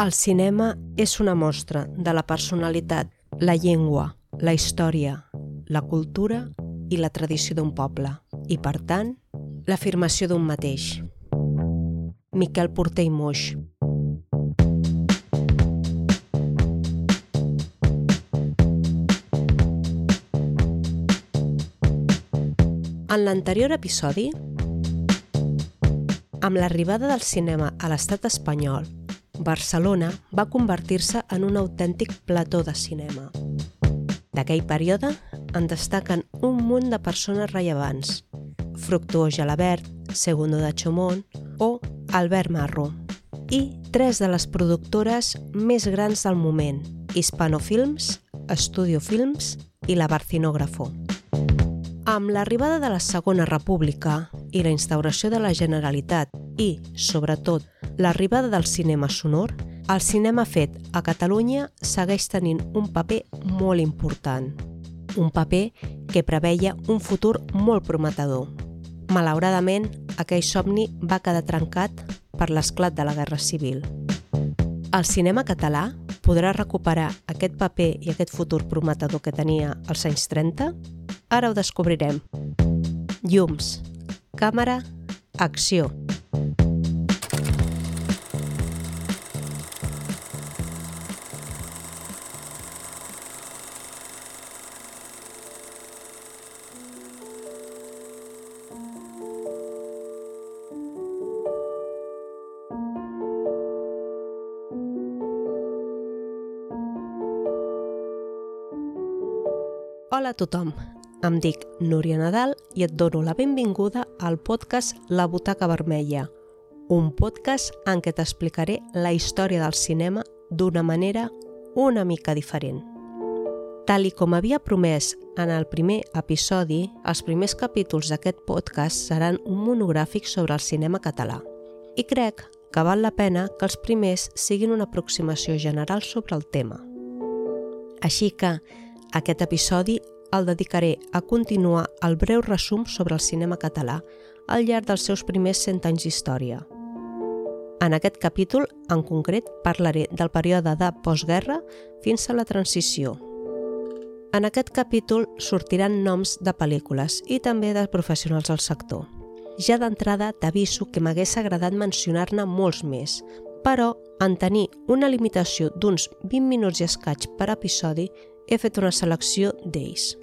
El cinema és una mostra de la personalitat, la llengua, la història, la cultura i la tradició d'un poble, i per tant, l'afirmació d'un mateix. Miquel Porter i Moix. En l'anterior episodi, amb l'arribada del cinema a l'estat espanyol, Barcelona va convertir-se en un autèntic plató de cinema. D'aquell període en destaquen un munt de persones rellevants. Fructuós Gelabert, Segundo de Chomón o Albert Marro. I tres de les productores més grans del moment, Hispanofilms, Estudio Films i la Barcinógrafo. Amb l'arribada de la Segona República i la instauració de la Generalitat i, sobretot, l'arribada del cinema sonor, el cinema fet a Catalunya segueix tenint un paper molt important. Un paper que preveia un futur molt prometedor. Malauradament, aquell somni va quedar trencat per l'esclat de la Guerra Civil. El cinema català podrà recuperar aquest paper i aquest futur prometedor que tenia als anys 30? Ara ho descobrirem. Llums, càmera, acció. Hola a tothom, em dic Núria Nadal i et dono la benvinguda al podcast La Butaca Vermella, un podcast en què t'explicaré la història del cinema d'una manera una mica diferent. Tal i com havia promès en el primer episodi, els primers capítols d'aquest podcast seran un monogràfic sobre el cinema català. I crec que val la pena que els primers siguin una aproximació general sobre el tema. Així que, aquest episodi el dedicaré a continuar el breu resum sobre el cinema català al llarg dels seus primers 100 anys d'història. En aquest capítol, en concret, parlaré del període de postguerra fins a la transició. En aquest capítol sortiran noms de pel·lícules i també de professionals del sector. Ja d'entrada t'aviso que m'hagués agradat mencionar-ne molts més, però en tenir una limitació d'uns 20 minuts i escaig per episodi he fet una selecció d'ells.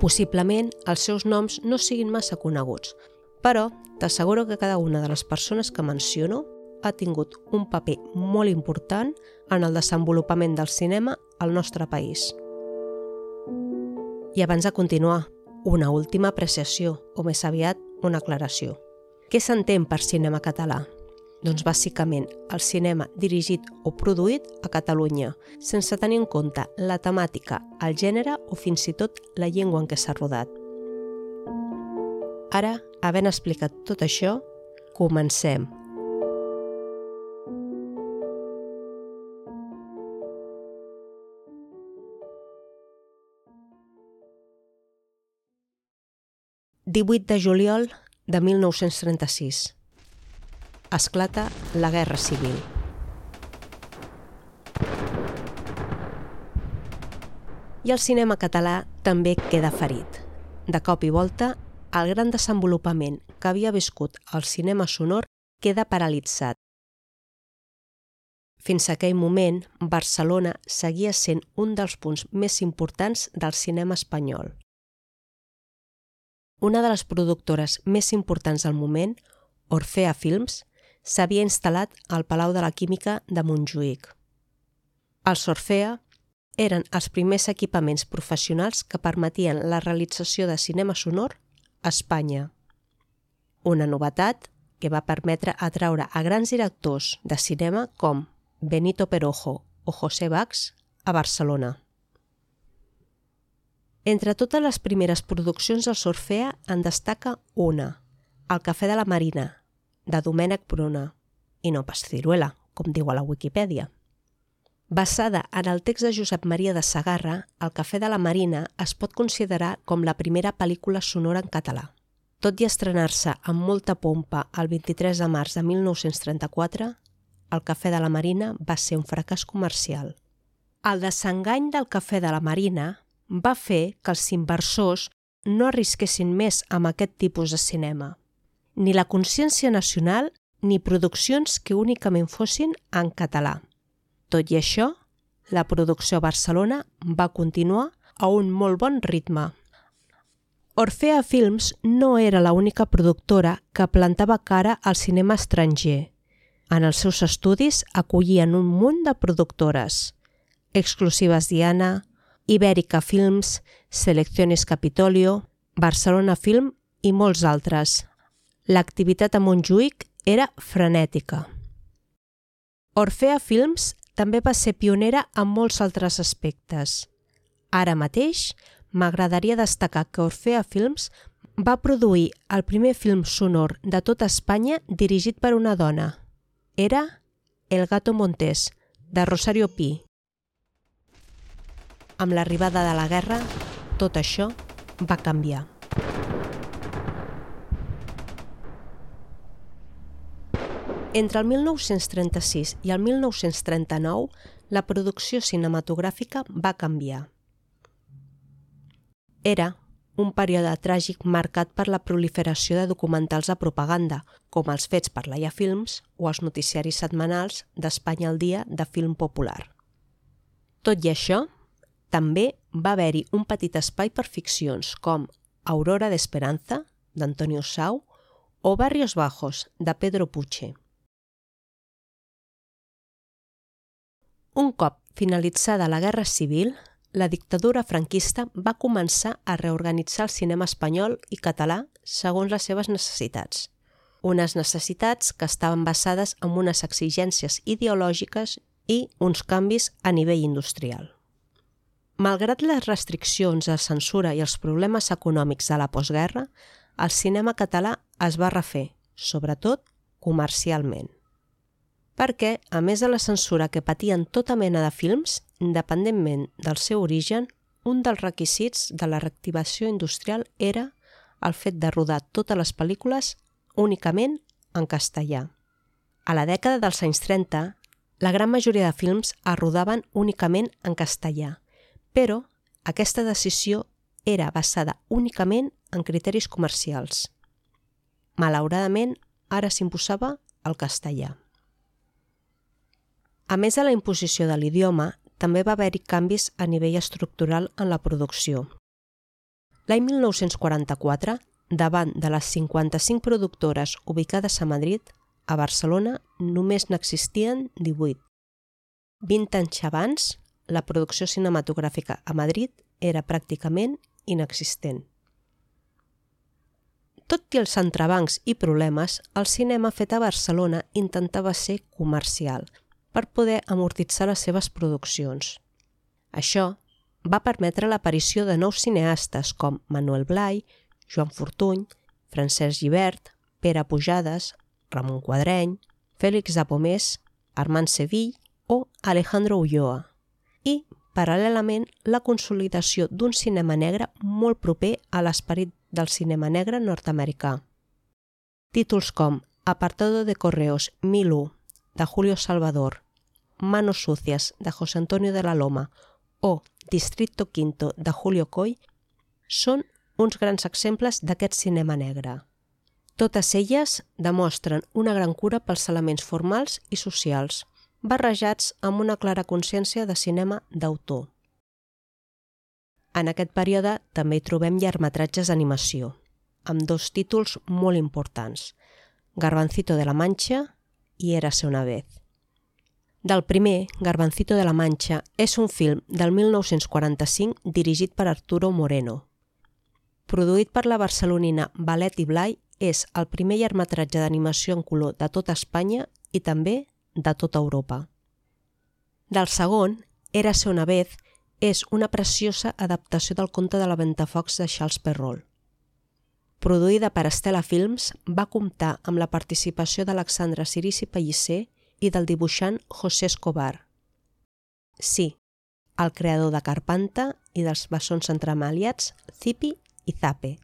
Possiblement els seus noms no siguin massa coneguts, però t'asseguro que cada una de les persones que menciono ha tingut un paper molt important en el desenvolupament del cinema al nostre país. I abans de continuar, una última apreciació, o més aviat una aclaració. Què s'entén per cinema català? Doncs bàsicament el cinema dirigit o produït a Catalunya, sense tenir en compte la temàtica, el gènere o fins i tot la llengua en què s'ha rodat. Ara, havent explicat tot això, comencem. Divuit de juliol de 1936 esclata la Guerra Civil. I el cinema català també queda ferit. De cop i volta, el gran desenvolupament que havia viscut el cinema sonor queda paralitzat. Fins a aquell moment, Barcelona seguia sent un dels punts més importants del cinema espanyol. Una de les productores més importants del moment, Orfea Films, s'havia instal·lat al Palau de la Química de Montjuïc. Els Orfea eren els primers equipaments professionals que permetien la realització de cinema sonor a Espanya. Una novetat que va permetre atraure a grans directors de cinema com Benito Perojo o José Bax a Barcelona. Entre totes les primeres produccions del Sorfea en destaca una, El Cafè de la Marina, de Domènec Pruna, i no pas ciruela, com diu a la Wikipedia. Basada en el text de Josep Maria de Sagarra, El cafè de la Marina es pot considerar com la primera pel·lícula sonora en català. Tot i estrenar-se amb molta pompa el 23 de març de 1934, el Cafè de la Marina va ser un fracàs comercial. El desengany del Cafè de la Marina va fer que els inversors no arrisquessin més amb aquest tipus de cinema. Ni la consciència nacional ni produccions que únicament fossin en català. Tot i això, la producció a Barcelona va continuar a un molt bon ritme. Orfea Films no era l'única productora que plantava cara al cinema estranger. En els seus estudis acollien un munt de productores. Exclusives Diana, Ibèrica Films, Selecciones Capitolio, Barcelona Film i molts altres. L'activitat a Montjuïc era frenètica. Orfea Films també va ser pionera en molts altres aspectes. Ara mateix m'agradaria destacar que Orfea Films va produir el primer film sonor de tota Espanya dirigit per una dona. Era El gato montés, de Rosario Pi. Amb l'arribada de la guerra, tot això va canviar. Entre el 1936 i el 1939, la producció cinematogràfica va canviar. Era un període tràgic marcat per la proliferació de documentals de propaganda, com els fets per Laia Films o els noticiaris setmanals d'Espanya al dia de film popular. Tot i això, també va haver-hi un petit espai per ficcions com Aurora d'Esperanza, d'Antonio Sau, o Barrios Bajos, de Pedro Puche. Un cop finalitzada la Guerra Civil, la dictadura franquista va començar a reorganitzar el cinema espanyol i català segons les seves necessitats. Unes necessitats que estaven basades en unes exigències ideològiques i uns canvis a nivell industrial. Malgrat les restriccions de censura i els problemes econòmics de la postguerra, el cinema català es va refer, sobretot comercialment perquè, a més de la censura que patien tota mena de films, independentment del seu origen, un dels requisits de la reactivació industrial era el fet de rodar totes les pel·lícules únicament en castellà. A la dècada dels anys 30, la gran majoria de films es rodaven únicament en castellà, però aquesta decisió era basada únicament en criteris comercials. Malauradament, ara s'imposava el castellà. A més de la imposició de l'idioma, també va haver-hi canvis a nivell estructural en la producció. L'any 1944, davant de les 55 productores ubicades a Madrid, a Barcelona només n'existien 18. 20 anys abans, la producció cinematogràfica a Madrid era pràcticament inexistent. Tot i els entrebancs i problemes, el cinema fet a Barcelona intentava ser comercial – per poder amortitzar les seves produccions. Això va permetre l'aparició de nous cineastes com Manuel Blai, Joan Fortuny, Francesc Givert, Pere Pujades, Ramon Quadreny, Fèlix Apomés, Armand Sevill o Alejandro Ulloa. I, paral·lelament, la consolidació d'un cinema negre molt proper a l'esperit del cinema negre nord-americà. Títols com Apartado de Correos 1001 de Julio Salvador, Manos sucias de José Antonio de la Loma o Distrito Quinto de Julio Coy són uns grans exemples d'aquest cinema negre. Totes elles demostren una gran cura pels elements formals i socials, barrejats amb una clara consciència de cinema d'autor. En aquest període també hi trobem llargmetratges d'animació, amb dos títols molt importants, Garbancito de la Mancha i Érase una vez. Del primer, Garbancito de la Mancha, és un film del 1945 dirigit per Arturo Moreno. Produït per la barcelonina Valet i Blai, és el primer llargmetratge d'animació en color de tota Espanya i també de tota Europa. Del segon, Érase una vez, és una preciosa adaptació del conte de la Ventafocs de Charles Perrault. Produïda per Estela Films, va comptar amb la participació d'Alexandre Cirici Pellicer i del dibuixant José Escobar. Sí, el creador de Carpanta i dels bessons entremaliats Zipi i Zape.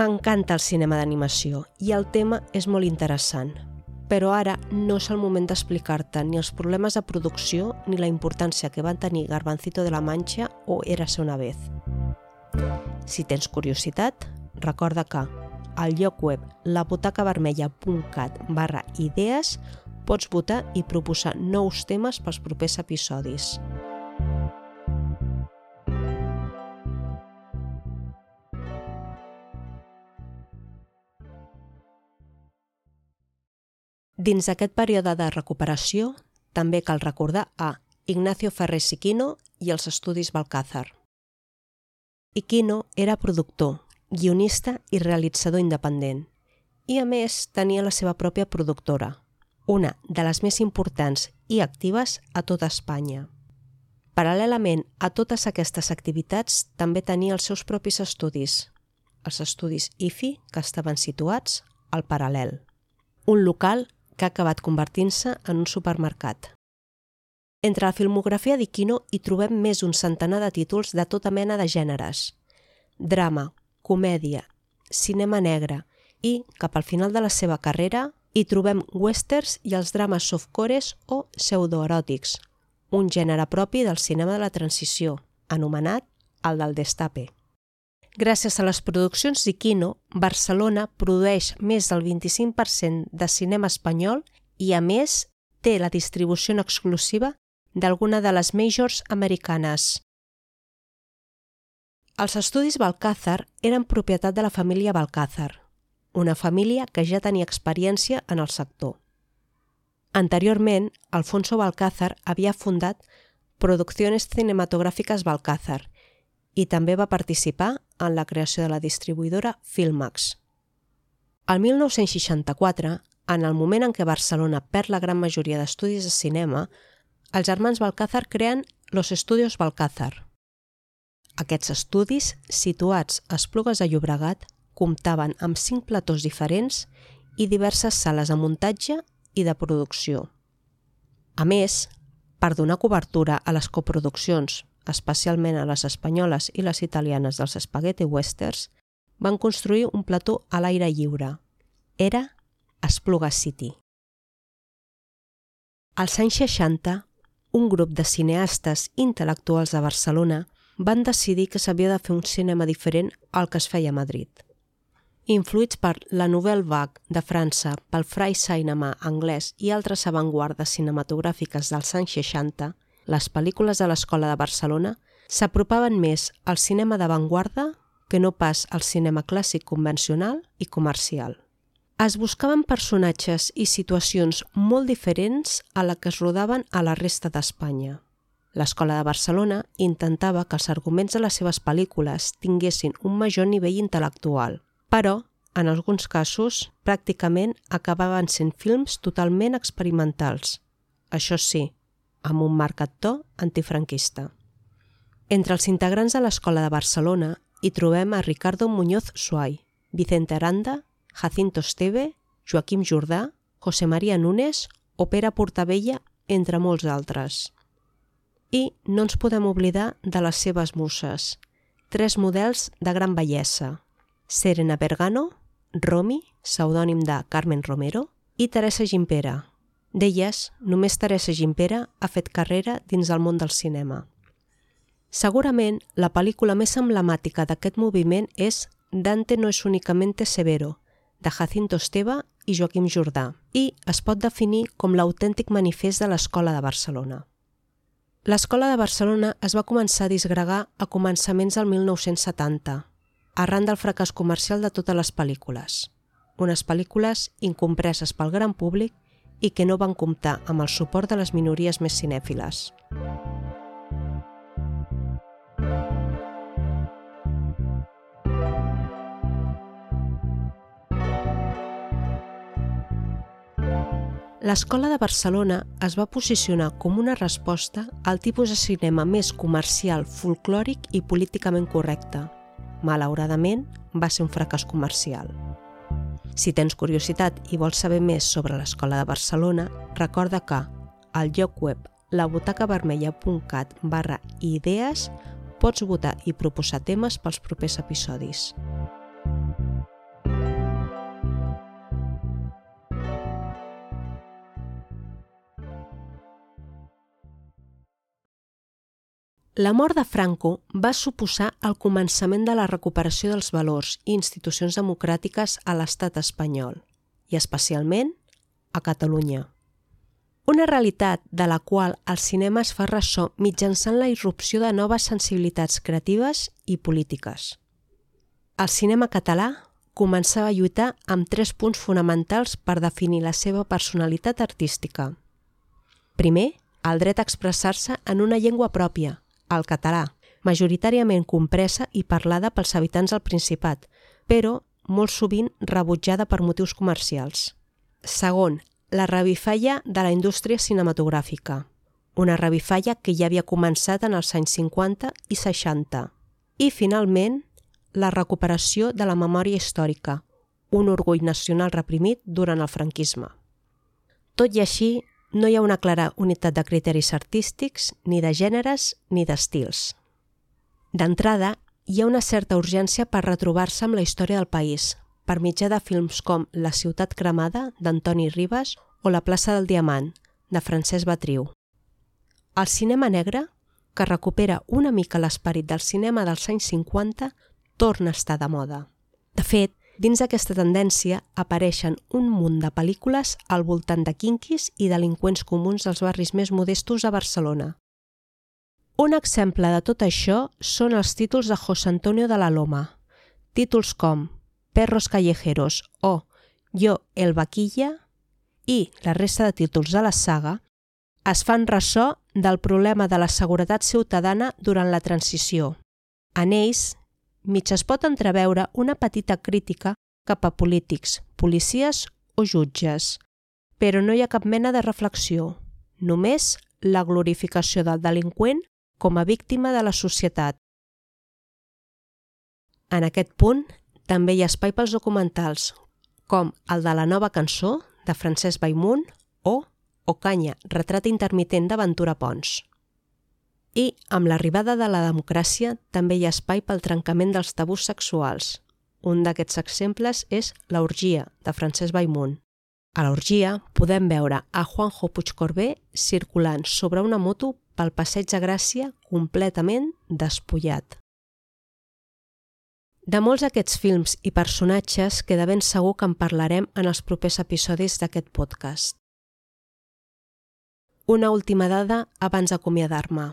M'encanta el cinema d'animació i el tema és molt interessant – però ara no és el moment d'explicar-te ni els problemes de producció ni la importància que van tenir Garbancito de la Mancha o Érase una vez. Si tens curiositat, recorda que al lloc web labutacavermella.cat barra idees pots votar i proposar nous temes pels propers episodis. Dins d'aquest període de recuperació, també cal recordar a Ignacio Ferrer Siquino i els estudis Balcázar. Iquino era productor, guionista i realitzador independent, i a més tenia la seva pròpia productora, una de les més importants i actives a tota Espanya. Paral·lelament a totes aquestes activitats, també tenia els seus propis estudis, els estudis IFI, que estaven situats al Paral·lel, un local que ha acabat convertint-se en un supermercat. Entre la filmografia d'Iquino hi trobem més d'un centenar de títols de tota mena de gèneres. Drama, comèdia, cinema negre i, cap al final de la seva carrera, hi trobem westerns i els drames softcores o pseudoeròtics, un gènere propi del cinema de la transició, anomenat el del destape. Gràcies a les produccions d'Iquino, Barcelona produeix més del 25% de cinema espanyol i, a més, té la distribució exclusiva d'alguna de les majors americanes. Els estudis Balcázar eren propietat de la família Balcázar, una família que ja tenia experiència en el sector. Anteriorment, Alfonso Balcázar havia fundat Producciones Cinematográficas Balcázar i també va participar en la creació de la distribuïdora Filmax. El 1964, en el moment en què Barcelona perd la gran majoria d'estudis de cinema, els germans Balcázar creen Los Estudios Balcázar. Aquests estudis, situats a Esplugues de Llobregat, comptaven amb cinc platós diferents i diverses sales de muntatge i de producció. A més, per donar cobertura a les coproduccions, especialment a les espanyoles i les italianes dels spaghetti westerns, van construir un plató a l'aire lliure. Era Espluga City. Als anys 60, un grup de cineastes intel·lectuals de Barcelona van decidir que s'havia de fer un cinema diferent al que es feia a Madrid influïts per la Nouvelle Vague de França, pel Fry Cinema anglès i altres avantguardes cinematogràfiques dels anys 60, les pel·lícules de l'Escola de Barcelona s'apropaven més al cinema d'avantguarda que no pas al cinema clàssic convencional i comercial. Es buscaven personatges i situacions molt diferents a la que es rodaven a la resta d'Espanya. L'Escola de Barcelona intentava que els arguments de les seves pel·lícules tinguessin un major nivell intel·lectual, però, en alguns casos, pràcticament acabaven sent films totalment experimentals. Això sí, amb un marcat to antifranquista. Entre els integrants de l'Escola de Barcelona hi trobem a Ricardo Muñoz Suay, Vicente Aranda, Jacinto Esteve, Joaquim Jordà, José María Núñez o Pere Portabella, entre molts altres. I no ens podem oblidar de les seves muses, tres models de gran bellesa, Serena Bergano, Romi, pseudònim de Carmen Romero, i Teresa Gimpera. D'elles, només Teresa Gimpera ha fet carrera dins del món del cinema. Segurament, la pel·lícula més emblemàtica d'aquest moviment és Dante no és únicamente severo, de Jacinto Esteve i Joaquim Jordà, i es pot definir com l'autèntic manifest de l'Escola de Barcelona. L'Escola de Barcelona es va començar a disgregar a començaments del 1970, arran del fracàs comercial de totes les pel·lícules. Unes pel·lícules incompreses pel gran públic i que no van comptar amb el suport de les minories més cinèfiles. L'Escola de Barcelona es va posicionar com una resposta al tipus de cinema més comercial, folclòric i políticament correcte, malauradament, va ser un fracàs comercial. Si tens curiositat i vols saber més sobre l'Escola de Barcelona, recorda que al lloc web labutacavermella.cat barra idees pots votar i proposar temes pels propers episodis. La mort de Franco va suposar el començament de la recuperació dels valors i institucions democràtiques a l'estat espanyol, i especialment a Catalunya. Una realitat de la qual el cinema es fa ressò mitjançant la irrupció de noves sensibilitats creatives i polítiques. El cinema català començava a lluitar amb tres punts fonamentals per definir la seva personalitat artística. Primer, el dret a expressar-se en una llengua pròpia, el català, majoritàriament compresa i parlada pels habitants del Principat, però molt sovint rebutjada per motius comercials. Segon, la revifalla de la indústria cinematogràfica, una revifalla que ja havia començat en els anys 50 i 60. I, finalment, la recuperació de la memòria històrica, un orgull nacional reprimit durant el franquisme. Tot i així, no hi ha una clara unitat de criteris artístics, ni de gèneres, ni d'estils. D'entrada, hi ha una certa urgència per retrobar-se amb la història del país, per mitjà de films com La ciutat cremada, d'Antoni Ribas, o La plaça del Diamant, de Francesc Batriu. El cinema negre, que recupera una mica l'esperit del cinema dels anys 50, torna a estar de moda. De fet, Dins d'aquesta tendència apareixen un munt de pel·lícules al voltant de quinquis i delinqüents comuns dels barris més modestos a Barcelona. Un exemple de tot això són els títols de José Antonio de la Loma. Títols com Perros callejeros o Yo el vaquilla i la resta de títols de la saga es fan ressò del problema de la seguretat ciutadana durant la transició. En ells mig es pot entreveure una petita crítica cap a polítics, policies o jutges, però no hi ha cap mena de reflexió, només la glorificació del delinqüent com a víctima de la societat. En aquest punt també hi ha espai pels documentals, com el de la nova cançó de Francesc Baimunt o Ocanya, retrat intermitent d'Aventura Pons. I, amb l'arribada de la democràcia, també hi ha espai pel trencament dels tabús sexuals. Un d'aquests exemples és l'orgia, de Francesc Baimunt. A l'orgia podem veure a Juanjo Puigcorbé circulant sobre una moto pel passeig de Gràcia completament despullat. De molts d'aquests films i personatges queda ben segur que en parlarem en els propers episodis d'aquest podcast. Una última dada abans d'acomiadar-me.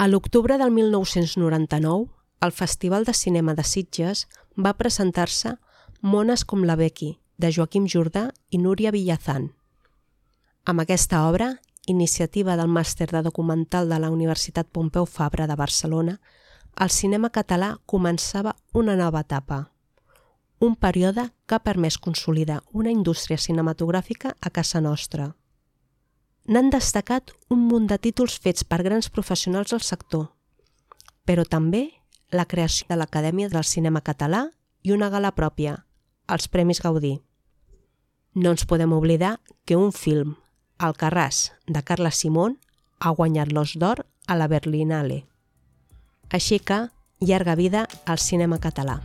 A l'octubre del 1999, el Festival de Cinema de Sitges va presentar-se Mones com la Becky, de Joaquim Jordà i Núria Villazán. Amb aquesta obra, iniciativa del màster de documental de la Universitat Pompeu Fabra de Barcelona, el cinema català començava una nova etapa, un període que ha permès consolidar una indústria cinematogràfica a casa nostra n'han destacat un munt de títols fets per grans professionals del sector, però també la creació de l'Acadèmia del Cinema Català i una gala pròpia, els Premis Gaudí. No ens podem oblidar que un film, El Carràs, de Carla Simón, ha guanyat l'Os d'Or a la Berlinale. Així que, llarga vida al cinema català.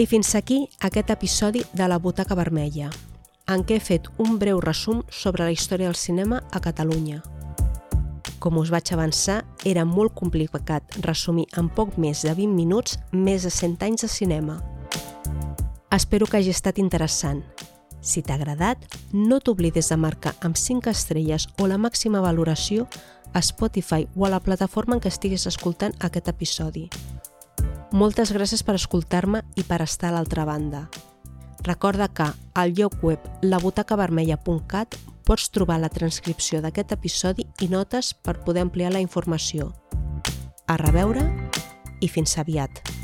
I fins aquí aquest episodi de la Butaca Vermella, en què he fet un breu resum sobre la història del cinema a Catalunya. Com us vaig avançar, era molt complicat resumir en poc més de 20 minuts més de 100 anys de cinema. Espero que hagi estat interessant. Si t'ha agradat, no t'oblides de marcar amb 5 estrelles o la màxima valoració a Spotify o a la plataforma en què estiguis escoltant aquest episodi. Moltes gràcies per escoltar-me i per estar a l'altra banda. Recorda que al lloc web labutacavermella.cat pots trobar la transcripció d'aquest episodi i notes per poder ampliar la informació. A reveure i fins aviat!